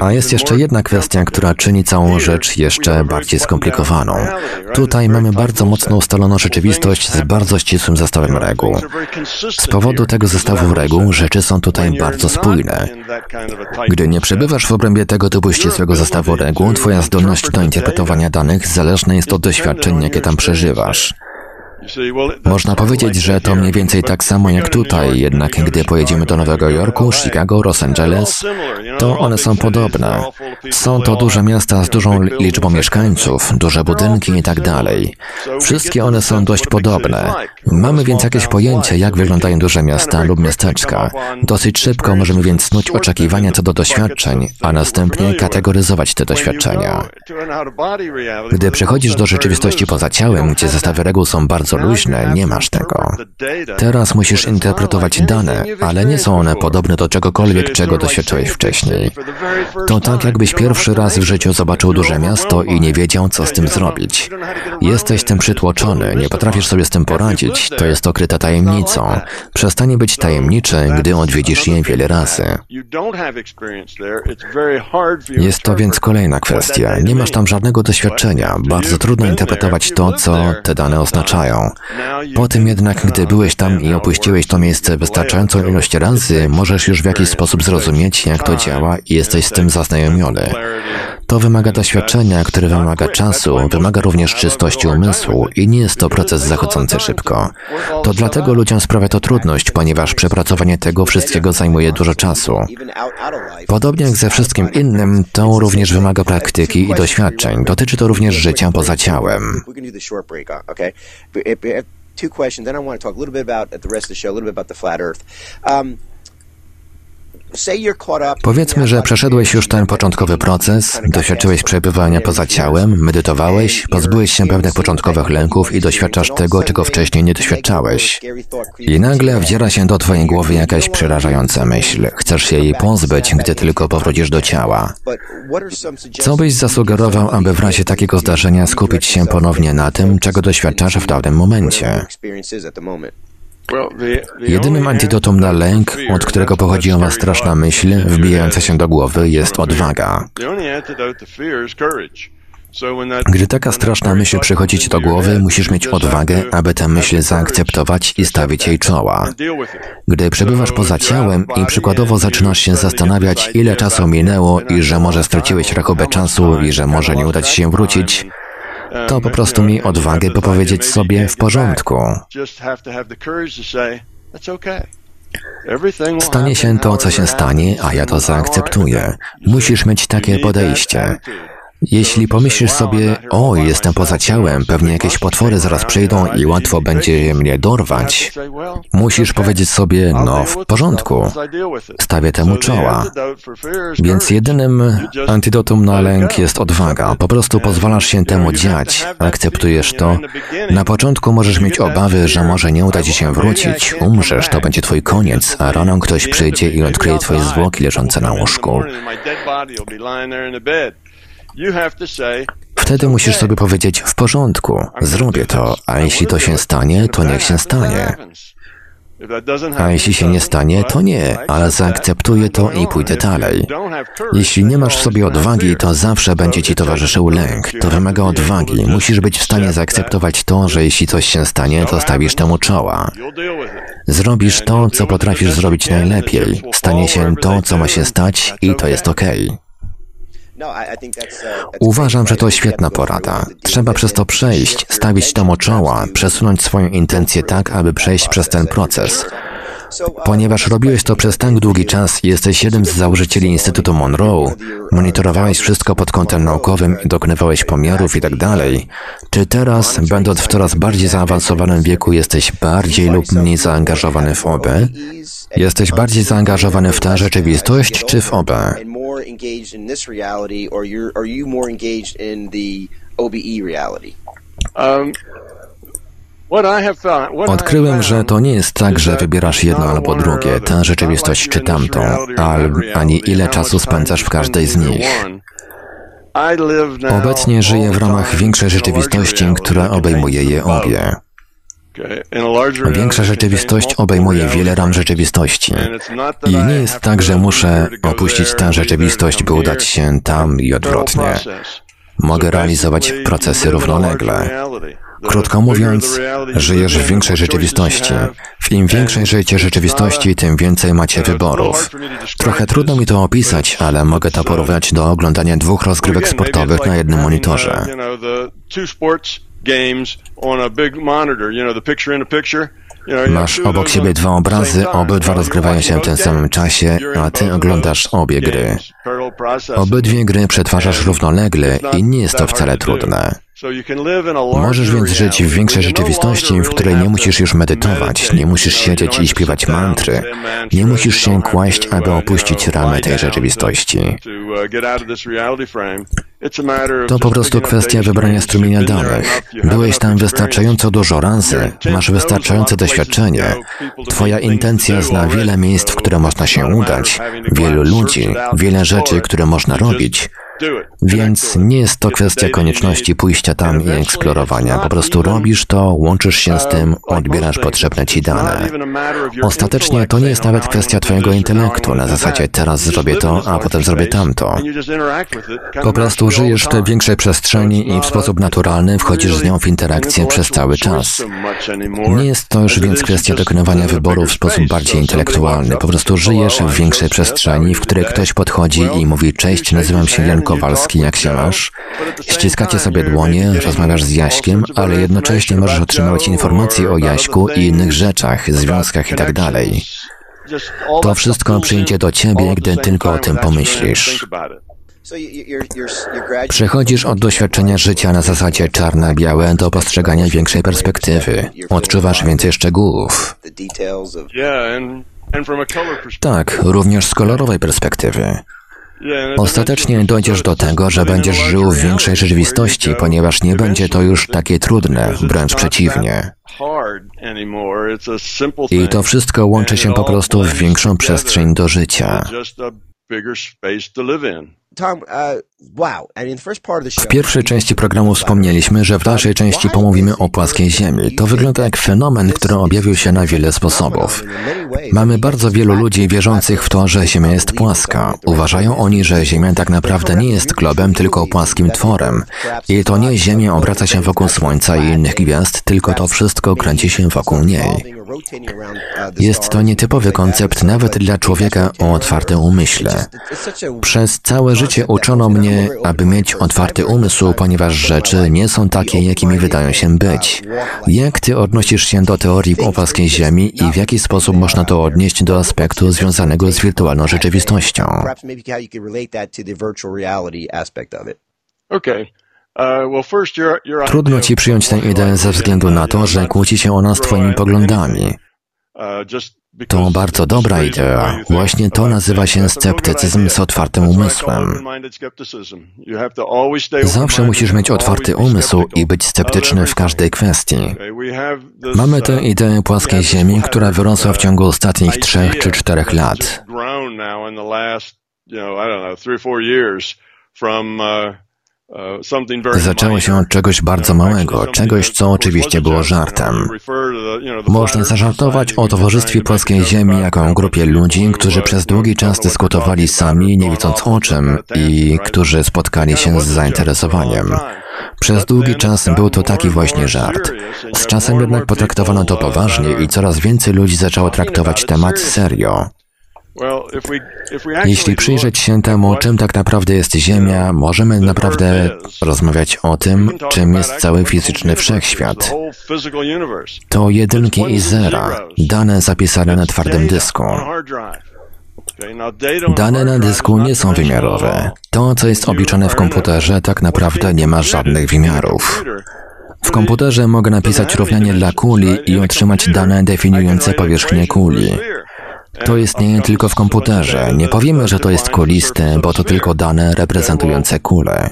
A jest jeszcze jedna kwestia, która czyni całą rzecz jeszcze bardziej skomplikowaną. Tutaj mamy bardzo mocno ustaloną rzeczywistość z bardzo ścisłym zestawem reguł. Z powodu tego zestawu reguł rzeczy są tutaj bardzo spójne. Gdy nie przebywasz w obrębie tego typu ścisłego zestawu reguł, twoja zdolność do interpretowania danych zależna jest od doświadczeń, jakie tam przeżywasz. Można powiedzieć, że to mniej więcej tak samo jak tutaj, jednak gdy pojedziemy do Nowego Jorku, Chicago, Los Angeles, to one są podobne. Są to duże miasta z dużą liczbą mieszkańców, duże budynki i tak dalej. Wszystkie one są dość podobne. Mamy więc jakieś pojęcie, jak wyglądają duże miasta lub miasteczka. Dosyć szybko możemy więc snuć oczekiwania co do doświadczeń, a następnie kategoryzować te doświadczenia. Gdy przechodzisz do rzeczywistości poza ciałem, gdzie zestawy reguł są bardzo luźne, nie masz tego. Teraz musisz interpretować dane, ale nie są one podobne do czegokolwiek, czego doświadczyłeś wcześniej. To tak, jakbyś pierwszy raz w życiu zobaczył duże miasto i nie wiedział, co z tym zrobić. Jesteś tym przytłoczony, nie potrafisz sobie z tym poradzić, to jest okryte tajemnicą. Przestanie być tajemnicze, gdy odwiedzisz je wiele razy. Jest to więc kolejna kwestia. Nie masz tam żadnego doświadczenia. Bardzo trudno interpretować to, co te dane oznaczają. Po tym jednak, gdy byłeś tam i opuściłeś to miejsce wystarczającą ilość razy, możesz już w jakiś sposób zrozumieć, jak to działa i jesteś z tym zaznajomiony. To wymaga doświadczenia, które wymaga czasu, wymaga również czystości umysłu i nie jest to proces zachodzący szybko. To dlatego ludziom sprawia to trudność, ponieważ przepracowanie tego wszystkiego zajmuje dużo czasu. Podobnie jak ze wszystkim innym, to również wymaga praktyki i doświadczeń. Dotyczy to również życia poza ciałem. Powiedzmy, że przeszedłeś już ten początkowy proces, doświadczyłeś przebywania poza ciałem, medytowałeś, pozbyłeś się pewnych początkowych lęków i doświadczasz tego, czego wcześniej nie doświadczałeś. I nagle wdziera się do twojej głowy jakaś przerażająca myśl. Chcesz się jej pozbyć, gdy tylko powrócisz do ciała. Co byś zasugerował, aby w razie takiego zdarzenia skupić się ponownie na tym, czego doświadczasz w dawnym momencie? Jedynym antidotum na lęk, od którego pochodzi owa straszna myśl wbijająca się do głowy, jest odwaga. Gdy taka straszna myśl przychodzi ci do głowy, musisz mieć odwagę, aby tę myśl zaakceptować i stawić jej czoła. Gdy przebywasz poza ciałem i przykładowo zaczynasz się zastanawiać, ile czasu minęło i że może straciłeś rachubę czasu i że może nie uda ci się wrócić, to po prostu mi odwagę, by powiedzieć sobie w porządku. Stanie się to, co się stanie, a ja to zaakceptuję. Musisz mieć takie podejście. Jeśli pomyślisz sobie, o, jestem poza ciałem, pewnie jakieś potwory zaraz przyjdą i łatwo będzie mnie dorwać, musisz powiedzieć sobie, no w porządku, stawię temu czoła. Więc jedynym antidotum na lęk jest odwaga. Po prostu pozwalasz się temu dziać, akceptujesz to. Na początku możesz mieć obawy, że może nie uda ci się wrócić, umrzesz, to będzie twój koniec, a rano ktoś przyjdzie i odkryje twoje zwłoki leżące na łóżku. Wtedy musisz sobie powiedzieć, w porządku, zrobię to, a jeśli to się stanie, to niech się stanie. A jeśli się nie stanie, to nie, ale zaakceptuję to i pójdę dalej. Jeśli nie masz w sobie odwagi, to zawsze będzie ci towarzyszył lęk. To wymaga odwagi. Musisz być w stanie zaakceptować to, że jeśli coś się stanie, to stawisz temu czoła. Zrobisz to, co potrafisz zrobić najlepiej. Stanie się to, co ma się stać i to jest okej. Okay. No, uh, Uważam, że to świetna porada. Trzeba przez to przejść, stawić temu czoła, przesunąć swoją intencję tak, aby przejść przez ten proces. Ponieważ robiłeś to przez tak długi czas jesteś jednym z założycieli Instytutu Monroe, monitorowałeś wszystko pod kątem naukowym dokonywałeś pomiarów i tak czy teraz, będąc w coraz bardziej zaawansowanym wieku, jesteś bardziej lub mniej zaangażowany w OB? Jesteś bardziej zaangażowany w tę rzeczywistość, czy w OB? Um, Odkryłem, że to nie jest tak, że wybierasz jedno albo drugie, tę rzeczywistość czy tamtą, ani ile czasu spędzasz w każdej z nich. Obecnie żyję w ramach większej rzeczywistości, która obejmuje je obie. Większa rzeczywistość obejmuje wiele ram rzeczywistości. I nie jest tak, że muszę opuścić tę rzeczywistość, by udać się tam i odwrotnie. Mogę realizować procesy równolegle. Krótko mówiąc, żyjesz w większej rzeczywistości. W im większej żyjecie rzeczywistości, tym więcej macie wyborów. Trochę trudno mi to opisać, ale mogę to porównać do oglądania dwóch rozgrywek sportowych na jednym monitorze. Masz obok siebie dwa obrazy, obydwa rozgrywają się w tym samym czasie, a ty oglądasz obie gry. Obydwie gry przetwarzasz równolegle i nie jest to wcale trudne. Możesz więc żyć w większej rzeczywistości, w której nie musisz już medytować, nie musisz siedzieć i śpiewać mantry, nie musisz się kłaść, aby opuścić ramy tej rzeczywistości. To po prostu kwestia wybrania strumienia danych. Byłeś tam wystarczająco dużo razy, masz wystarczające doświadczenie. Twoja intencja zna wiele miejsc, w które można się udać, wielu ludzi, wiele rzeczy, które można robić. Więc nie jest to kwestia konieczności pójścia tam i eksplorowania. Po prostu robisz to, łączysz się z tym, odbierasz potrzebne ci dane. Ostatecznie to nie jest nawet kwestia twojego intelektu, na zasadzie teraz zrobię to, a potem zrobię tamto. Po prostu żyjesz w tej większej przestrzeni i w sposób naturalny wchodzisz z nią w interakcję przez cały czas. Nie jest to już więc kwestia dokonywania wyboru w sposób bardziej intelektualny. Po prostu żyjesz w większej przestrzeni, w której ktoś podchodzi i mówi cześć, nazywam się Janko Kowalski, jak się masz? Ściskacie sobie dłonie, rozmawiasz z Jaśkiem, ale jednocześnie możesz otrzymywać informacje o Jaśku i innych rzeczach, związkach itd. Tak to wszystko przyjdzie do ciebie, gdy tylko o tym pomyślisz. Przechodzisz od doświadczenia życia na zasadzie czarne-białe do postrzegania większej perspektywy. Odczuwasz więcej szczegółów. Tak, również z kolorowej perspektywy. Ostatecznie dojdziesz do tego, że będziesz żył w większej rzeczywistości, ponieważ nie będzie to już takie trudne, wręcz przeciwnie. I to wszystko łączy się po prostu w większą przestrzeń do życia. W pierwszej części programu wspomnieliśmy, że w dalszej części pomówimy o płaskiej Ziemi. To wygląda jak fenomen, który objawił się na wiele sposobów. Mamy bardzo wielu ludzi wierzących w to, że Ziemia jest płaska. Uważają oni, że Ziemia tak naprawdę nie jest globem, tylko płaskim tworem. I to nie Ziemia obraca się wokół Słońca i innych gwiazd, tylko to wszystko kręci się wokół niej. Jest to nietypowy koncept nawet dla człowieka o otwartym umyśle. Przez całe życie uczono mnie, aby mieć otwarty umysł, ponieważ rzeczy nie są takie, jakimi wydają się być. Jak ty odnosisz się do teorii o płaskiej Ziemi i w jaki sposób można to odnieść do aspektu związanego z wirtualną rzeczywistością? Uh, Trudno ci przyjąć tę ideę ze względu na to, że kłóci się ona z twoimi poglądami. To bardzo dobra idea. Właśnie to nazywa się sceptycyzm z otwartym umysłem. Zawsze musisz mieć otwarty umysł i być sceptyczny w każdej kwestii. Mamy tę ideę płaskiej Ziemi, która wyrosła w ciągu ostatnich trzech czy czterech lat. Zaczęło się od czegoś bardzo małego, czegoś, co oczywiście było żartem. Można zażartować o towarzystwie płaskiej Ziemi jako grupie ludzi, którzy przez długi czas dyskutowali sami, nie widząc o czym, i którzy spotkali się z zainteresowaniem. Przez długi czas był to taki właśnie żart. Z czasem jednak potraktowano to poważnie i coraz więcej ludzi zaczęło traktować temat serio. Jeśli przyjrzeć się temu, czym tak naprawdę jest Ziemia, możemy naprawdę rozmawiać o tym, czym jest cały fizyczny wszechświat. To jedynki i zera, dane zapisane na twardym dysku. Dane na dysku nie są wymiarowe. To, co jest obliczone w komputerze, tak naprawdę nie ma żadnych wymiarów. W komputerze mogę napisać równanie dla kuli i otrzymać dane definiujące powierzchnię kuli. To istnieje tylko w komputerze. Nie powiemy, że to jest kuliste, bo to tylko dane reprezentujące kulę.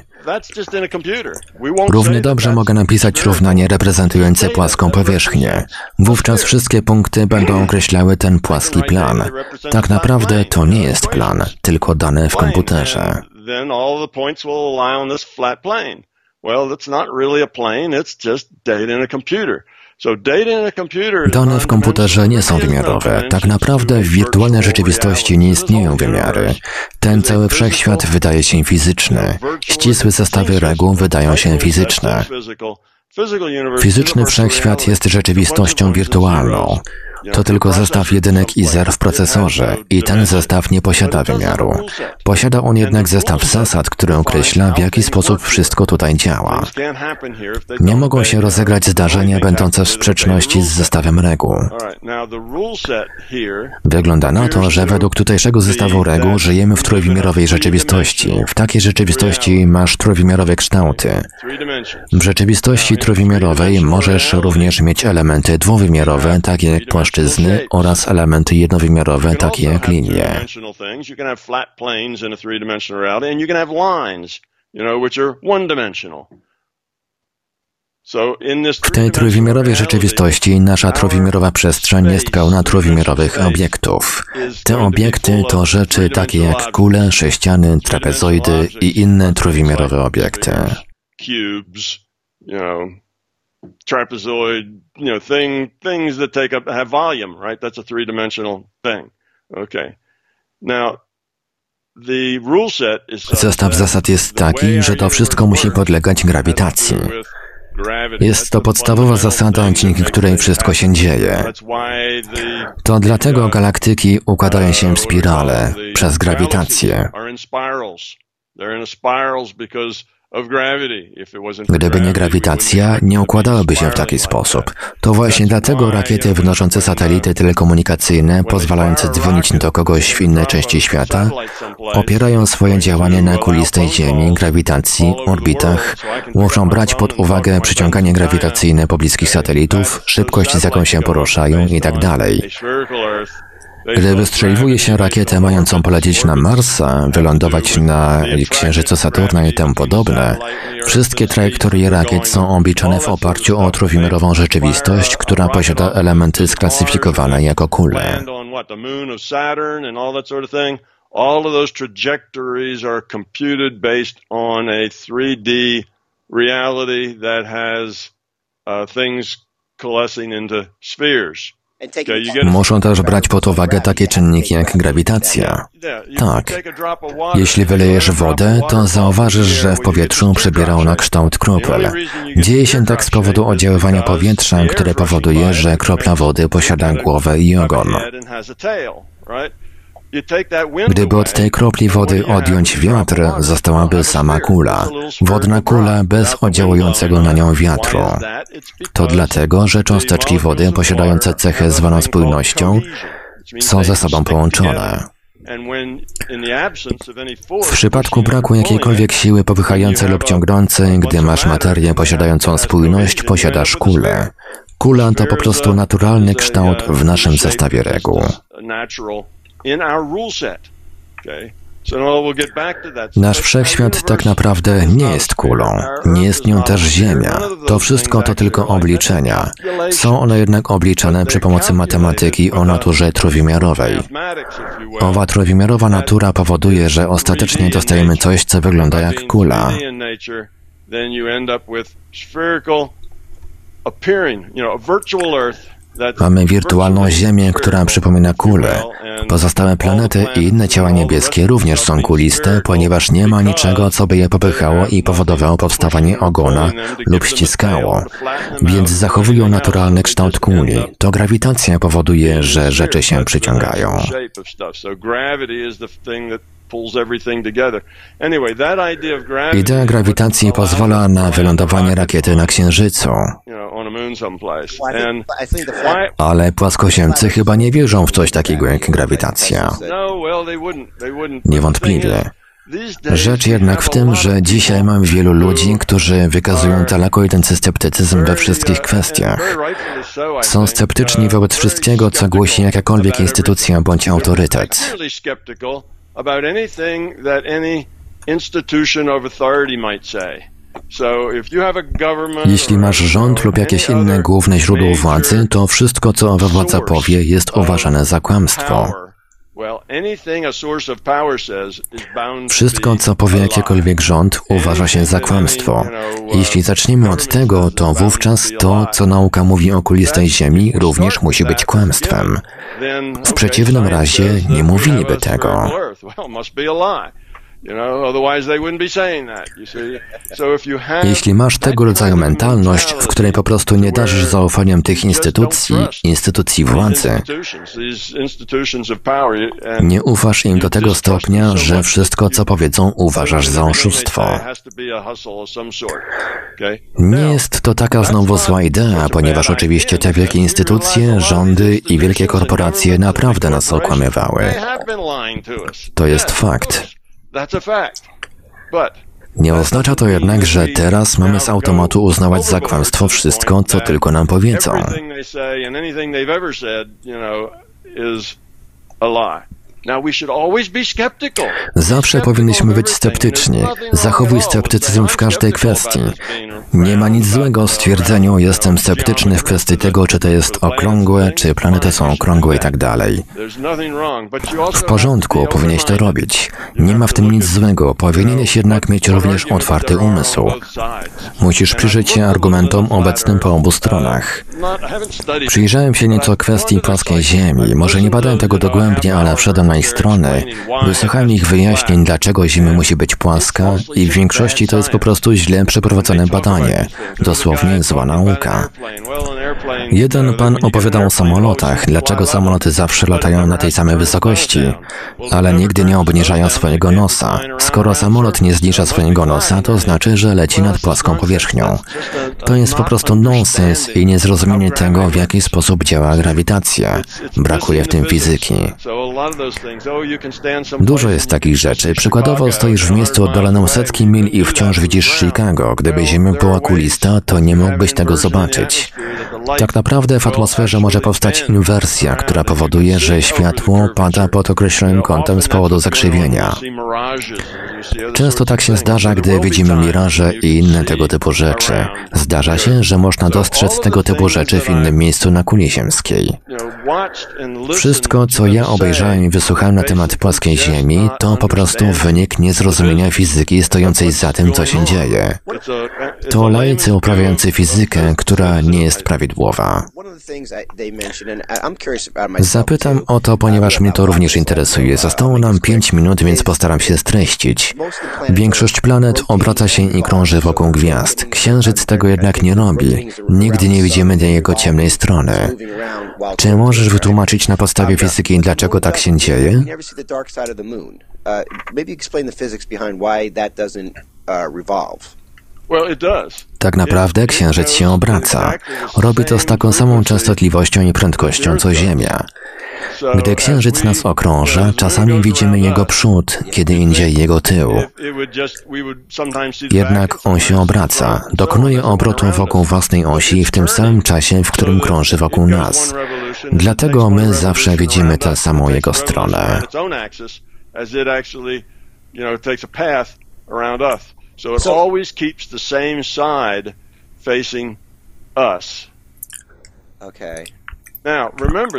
Równie dobrze mogę napisać równanie reprezentujące płaską powierzchnię. Wówczas wszystkie punkty będą określały ten płaski plan. Tak naprawdę to nie jest plan, tylko dane w komputerze. Well, it's not really a plane, it's just data in a computer. Dane w komputerze nie są wymiarowe. Tak naprawdę w wirtualnej rzeczywistości nie istnieją wymiary. Ten cały wszechświat wydaje się fizyczny. Ścisłe zestawy reguł wydają się fizyczne. Fizyczny wszechświat jest rzeczywistością wirtualną. To tylko zestaw jedynek i zer w procesorze i ten zestaw nie posiada wymiaru. Posiada on jednak zestaw zasad, który określa, w jaki sposób wszystko tutaj działa. Nie mogą się rozegrać zdarzenia będące w sprzeczności z zestawem reguł. Wygląda na to, że według tutejszego zestawu reguł żyjemy w trójwymiarowej rzeczywistości. W takiej rzeczywistości masz trójwymiarowe kształty. W rzeczywistości trójwymiarowej możesz również mieć elementy dwuwymiarowe, takie jak płaszczyzny płaszczyzny oraz elementy jednowymiarowe, takie jak linie. W tej trójwymiarowej rzeczywistości nasza trójwymiarowa przestrzeń jest pełna trójwymiarowych obiektów. Te obiekty to rzeczy takie jak kule, sześciany, trapezoidy i inne trójwymiarowe obiekty trapezoid, you know, thing, things that take up, have volume, right? That's a three-dimensional thing. Okay. Now, Zestaw zasad jest taki, że to wszystko musi podlegać grawitacji. Jest to podstawowa zasada, dzięki której wszystko się dzieje. To dlatego galaktyki układają się w spirale przez grawitację. Gdyby nie grawitacja, nie układałyby się w taki sposób. To właśnie dlatego rakiety wynoszące satelity telekomunikacyjne, pozwalające dzwonić do kogoś w innej części świata, opierają swoje działanie na kulistej Ziemi, grawitacji, orbitach, muszą brać pod uwagę przyciąganie grawitacyjne pobliskich satelitów, szybkość z jaką się poruszają itd. Gdy wystrzeliwuje się rakietę mającą polecieć na Marsa, wylądować na Księżycu Saturna i tym podobne, wszystkie trajektorie rakiet są obliczane w oparciu o trójwymiarową rzeczywistość, która posiada elementy sklasyfikowane jako kule. all of those trajectories are computed based on a 3D reality that has uh, things coalescing into spheres. Muszą też brać pod uwagę takie czynniki jak grawitacja. Tak. Jeśli wylejesz wodę, to zauważysz, że w powietrzu przybiera ona kształt kropel. Dzieje się tak z powodu oddziaływania powietrza, które powoduje, że kropla wody posiada głowę i ogon. Gdyby od tej kropli wody odjąć wiatr, zostałaby sama kula. Wodna kula bez oddziałującego na nią wiatru. To dlatego, że cząsteczki wody posiadające cechę zwaną spójnością są ze sobą połączone. W przypadku braku jakiejkolwiek siły popychającej lub ciągnącej, gdy masz materię posiadającą spójność, posiadasz kulę. Kula to po prostu naturalny kształt w naszym zestawie reguł. Nasz wszechświat tak naprawdę nie jest kulą, nie jest nią też Ziemia. To wszystko to tylko obliczenia. Są one jednak obliczane przy pomocy matematyki o naturze trójwymiarowej. Owa trójwymiarowa natura powoduje, że ostatecznie dostajemy coś, co wygląda jak kula. appearing, you know, a virtual Earth Mamy wirtualną Ziemię, która przypomina kulę. Pozostałe planety i inne ciała niebieskie również są kuliste, ponieważ nie ma niczego, co by je popychało i powodowało powstawanie ogona lub ściskało, więc zachowują naturalny kształt kuli. To grawitacja powoduje, że rzeczy się przyciągają. Idea grawitacji pozwala na wylądowanie rakiety na Księżycu. Ale płaskoziemcy chyba nie wierzą w coś takiego jak grawitacja. No, Niewątpliwie. Rzecz jednak w tym, że dzisiaj mam wielu ludzi, którzy wykazują daleko sceptycyzm we wszystkich kwestiach. Są sceptyczni wobec wszystkiego, co głosi jakakolwiek instytucja bądź autorytet about anything that any institution of authority might say. Jeśli masz rząd lub jakieś inne główne źródło władzy, to wszystko, co władza powie, jest uważane za kłamstwo. Wszystko, co powie jakiekolwiek rząd, uważa się za kłamstwo. Jeśli zaczniemy od tego, to wówczas to, co nauka mówi o kulistej Ziemi, również musi być kłamstwem. W przeciwnym razie nie mówiliby tego. Jeśli masz tego rodzaju mentalność, w której po prostu nie darzysz zaufaniem tych instytucji, instytucji władzy, nie ufasz im do tego stopnia, że wszystko, co powiedzą, uważasz za oszustwo. Nie jest to taka znowu zła idea, ponieważ oczywiście te wielkie instytucje, rządy i wielkie korporacje naprawdę nas okłamywały. To jest fakt. Nie oznacza to jednak, że teraz mamy z automatu uznawać za kłamstwo wszystko, co tylko nam powiedzą. Zawsze powinniśmy być sceptyczni. Zachowuj sceptycyzm w każdej kwestii. Nie ma nic złego w stwierdzeniu, jestem sceptyczny w kwestii tego, czy to jest okrągłe, czy planety są okrągłe i tak dalej. W porządku, powinieneś to robić. Nie ma w tym nic złego, powinieneś jednak mieć również otwarty umysł. Musisz przyjrzeć się argumentom obecnym po obu stronach. Przyjrzałem się nieco kwestii płaskiej Ziemi. Może nie badałem tego dogłębnie, ale wszedłem na ich strony. Wysłuchałem ich wyjaśnień, dlaczego Ziemia musi być płaska i w większości to jest po prostu źle przeprowadzone badanie. Dosłownie zła nauka. Jeden pan opowiadał o samolotach, dlaczego samoloty zawsze latają na tej samej wysokości, ale nigdy nie obniżają swojego nosa. Skoro samolot nie zniża swojego nosa, to znaczy, że leci nad płaską powierzchnią. To jest po prostu nonsens i niezrozumienie tego, w jaki sposób działa grawitacja. Brakuje w tym fizyki. Dużo jest takich rzeczy. Przykładowo stoisz w miejscu oddalonym setki mil i wciąż widzisz Chicago. Gdyby Ziemia była kulista, to nie mógłbyś tego zobaczyć. Tak naprawdę w atmosferze może powstać inwersja, która powoduje, że światło pada pod określonym kątem z powodu zakrzywienia. Często tak się zdarza, gdy widzimy miraże i inne tego typu rzeczy. Zdarza się, że można dostrzec tego typu rzeczy w innym miejscu na kuli ziemskiej. Wszystko, co ja obejrzałem i wysłuchałem na temat płaskiej Ziemi, to po prostu wynik niezrozumienia fizyki stojącej za tym, co się dzieje. To laicy uprawiający fizykę, która nie jest prawidłowa. Zapytam o to, ponieważ mnie to również interesuje. Zostało nam 5 minut, więc postaram się streścić. Większość planet obraca się i krąży wokół gwiazd. Księżyc tego jednak nie robi. Nigdy nie widzimy jego ciemnej strony. Czy możesz wytłumaczyć na podstawie fizyki, dlaczego tak się dzieje? Tak naprawdę Księżyc się obraca. Robi to z taką samą częstotliwością i prędkością co Ziemia. Gdy Księżyc nas okrąża, czasami widzimy jego przód, kiedy indziej jego tył. Jednak on się obraca, dokonuje obrotu wokół własnej osi w tym samym czasie, w którym krąży wokół nas. Dlatego my zawsze widzimy tę samą jego stronę. So.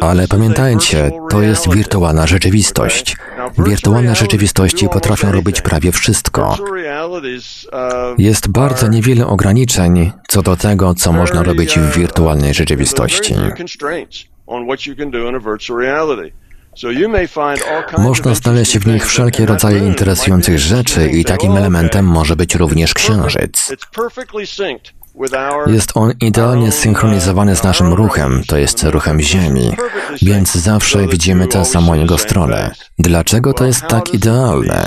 Ale pamiętajcie, to jest wirtualna rzeczywistość. Wirtualne rzeczywistości potrafią robić prawie wszystko. Jest bardzo niewiele ograniczeń co do tego, co można robić w wirtualnej rzeczywistości. Można znaleźć w nich wszelkie rodzaje interesujących rzeczy i takim elementem może być również księżyc. Jest on idealnie zsynchronizowany z naszym ruchem, to jest ruchem Ziemi, więc zawsze widzimy tę samą jego stronę. Dlaczego to jest tak idealne?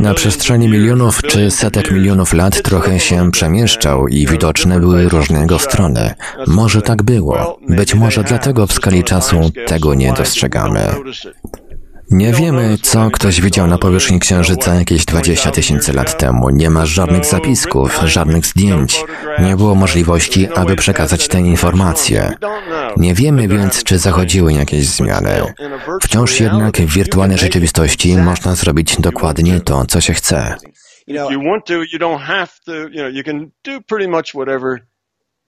Na przestrzeni milionów czy setek milionów lat trochę się przemieszczał i widoczne były różne jego strony. Może tak było. Być może dlatego w skali czasu tego nie dostrzegamy. Nie wiemy, co ktoś widział na powierzchni Księżyca jakieś 20 tysięcy lat temu. Nie ma żadnych zapisków, żadnych zdjęć. Nie było możliwości, aby przekazać te informacje. Nie wiemy więc, czy zachodziły jakieś zmiany. Wciąż jednak w wirtualnej rzeczywistości można zrobić dokładnie to, co się chce.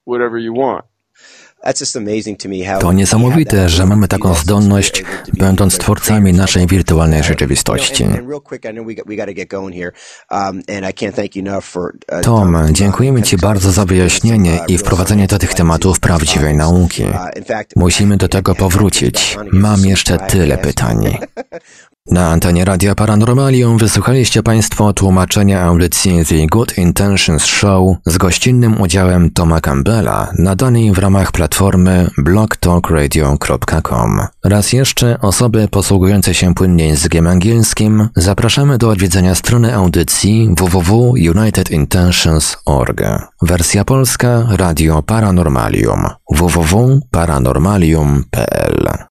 whatever you want. To niesamowite, że mamy taką zdolność, będąc twórcami naszej wirtualnej rzeczywistości. Uh, Tom, dziękujemy Ci bardzo za wyjaśnienie i wprowadzenie do tych tematów prawdziwej nauki. Uh, Musimy do tego powrócić. Mam jeszcze tyle pytań. Na antenie Radia Paranormalium wysłuchaliście Państwo tłumaczenia audycji The Good Intentions Show z gościnnym udziałem Toma Campbella, nadanej w ramach platformy blogtalkradio.com. Raz jeszcze osoby posługujące się płynnie językiem angielskim zapraszamy do odwiedzenia strony audycji www.unitedintentions.org. Wersja polska Radio Paranormalium www.paranormalium.pl